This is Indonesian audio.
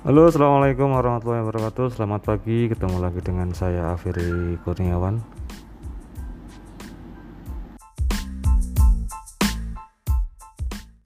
Halo assalamualaikum warahmatullahi wabarakatuh. Selamat pagi ketemu lagi dengan saya Afiri Kurniawan.